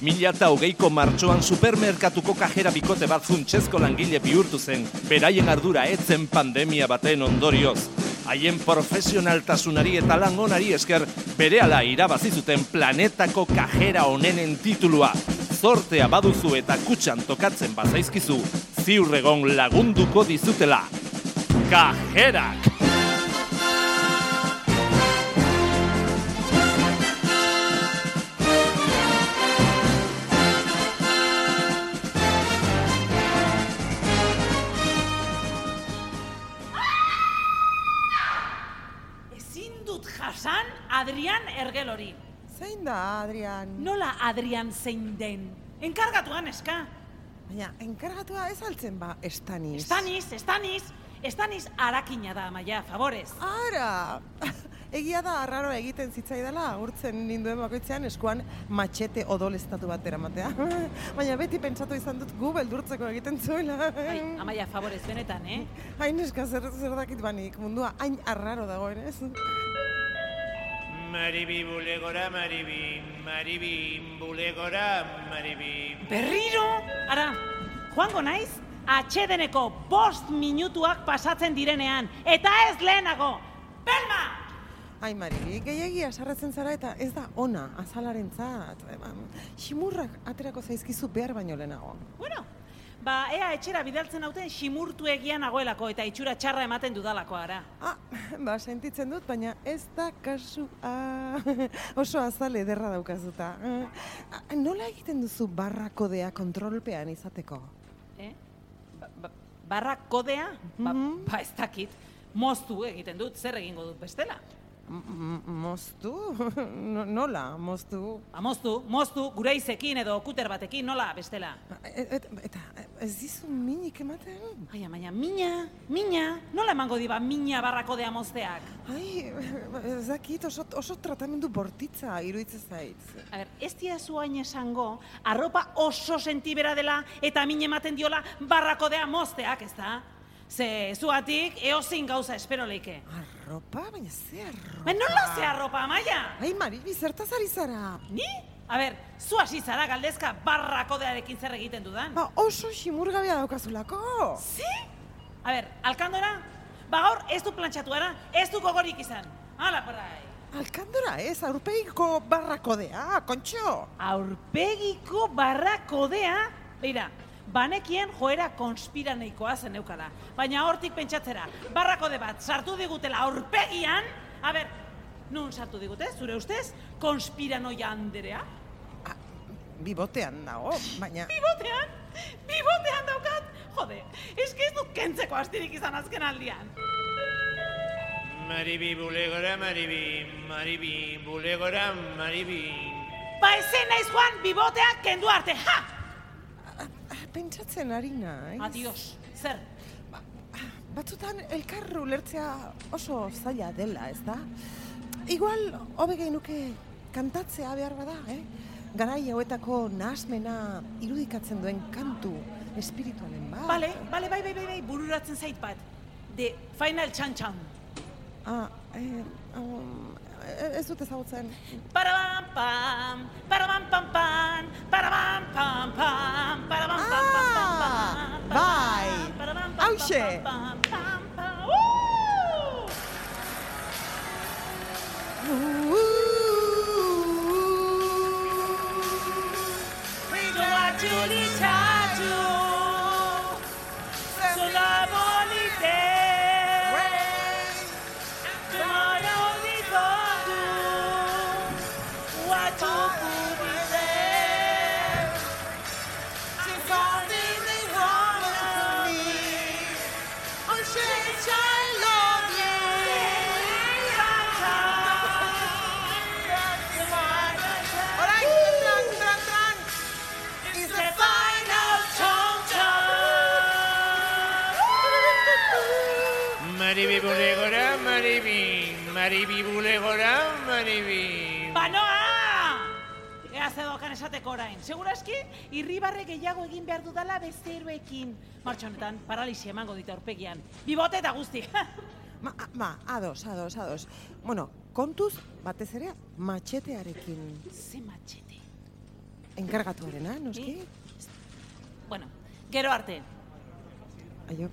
2008ko martxoan supermerkatuko kajera bikote bat funtsezko langile bihurtu zen, beraien ardura etzen pandemia baten ondorioz. Haien profesionaltasunari eta lan esker berehala irabazi zuten planetako kajera honenen titulua. Zortea baduzu eta kutxan tokatzen bazaizkizu, ziurregon lagunduko dizutela. Kajerak! Jasan Adrian Ergel hori. Zein da, Adrian? Nola Adrian zein den? Enkargatuan eska. Baina, enkargatua ez altzen ba, estaniz. Estaniz, estaniz, estaniz arakina da, maia, favorez. Ara! Egia da, arraro egiten zitzaidala, urtzen ninduen bakoitzean eskuan matxete odolestatu bat eramatea. Baina beti pentsatu izan dut gu beldurtzeko egiten zuela. Ai, amaia, favorez, benetan, eh? Hain eska zer, zer dakit banik, mundua hain arraro dagoen, ez? Maribi bulegora, maribi, maribi bulegora, maribi. Berriro! Ara, joango naiz, atxedeneko bost minutuak pasatzen direnean, eta ez lehenago! Belma! Ai, Maribi, gehiagia sarratzen zara eta ez da ona, azalaren zat. Ximurrak aterako zaizkizu behar baino lehenago. Bueno, ba, ea etxera bidaltzen hauten ximurtu egian nagoelako eta itxura txarra ematen dudalako ara. Ah, ba, sentitzen dut, baina ez da kasu. Ah, oso azale ederra daukazuta. Ah, nola egiten duzu barra kodea kontrolpean izateko? Eh? Ba, ba, barra kodea? Ba, Mhm. ba ez dakit. Moztu egiten dut, zer egingo dut bestela. Moztu? No- Nola, moztu? Ba, moztu, moztu, gure izekin edo kuter batekin, nola bestela. Et, et, eta ez dizu minik ematen? Ai, amaia, mina, mina, nola emango diba mina barra kodea mozteak? Ai, ez dakit oso, oso tratamendu bortitza iruditzen zait. A ber, ez diazu hain esango, arropa oso sentibera dela eta min ematen diola barra kodea mozteak, ez da? Ze, zuatik, eozin gauza espero leike. Arropa? Baina ze arropa? Ba, nola ze arropa, amaia? Ai, Maribi, zertaz ari zara? Ni? A ber, zu hasi zara galdezka barra kodearekin zer egiten dudan. Ba, oso ximurgabea daukazulako. Zi? A ber, alkandora? Ba gaur ez du plantxatu ara, ez du gogorik izan. Hala, parai. Alkandora ez, aurpegiko barra kodea, kontxo. Aurpegiko barra kodea? Beira, banekien joera konspiraneikoa zen eukala. Baina hortik pentsatzera, barra kode bat sartu digutela aurpegian, a ber, nun sartu digute, zure ustez, konspiranoia anderea? Bibotean dago, baina... Bibotean? Bibotean daukat? Jode, eske ez du kentzeko astirik izan azken aldian. Maribi bulegora, maribi, maribi bulegora, maribi. Ba ezen naiz joan bibotea kendu arte, ha! Pentsatzen ari naiz. Adios, zer? Batzutan elkar ulertzea oso zaila dela, ez da? Igual, hobe nuke kantatzea behar bada, eh? Garai hauetako nahasmena irudikatzen duen kantu espiritualen bat. Bale, bale, bai, bai, bai, bai, bururatzen zait bat. The Final Chan Chan. Ah, Eh, um, eh, eh, es tut es haut sein. Parabam pam, parabam pam pam, parabam pam pam, parabam pam pam pam. Ah, vai. Ausche. We go out to the Maribi bulegora, maribi, maribi bulegora, maribi. Banoa! Ea zedokan esateko orain. Segurazki, irribarre gehiago egin behar dudala bezeroekin. Martxo honetan, paralisi emango dite aurpegian. Bibote eta guzti. Ma, ma, ados, ados, ados. Bueno, kontuz, batez ere, matxetearekin. Ze matxete. enkargatuarena, noski? Bueno, gero arte. Aio.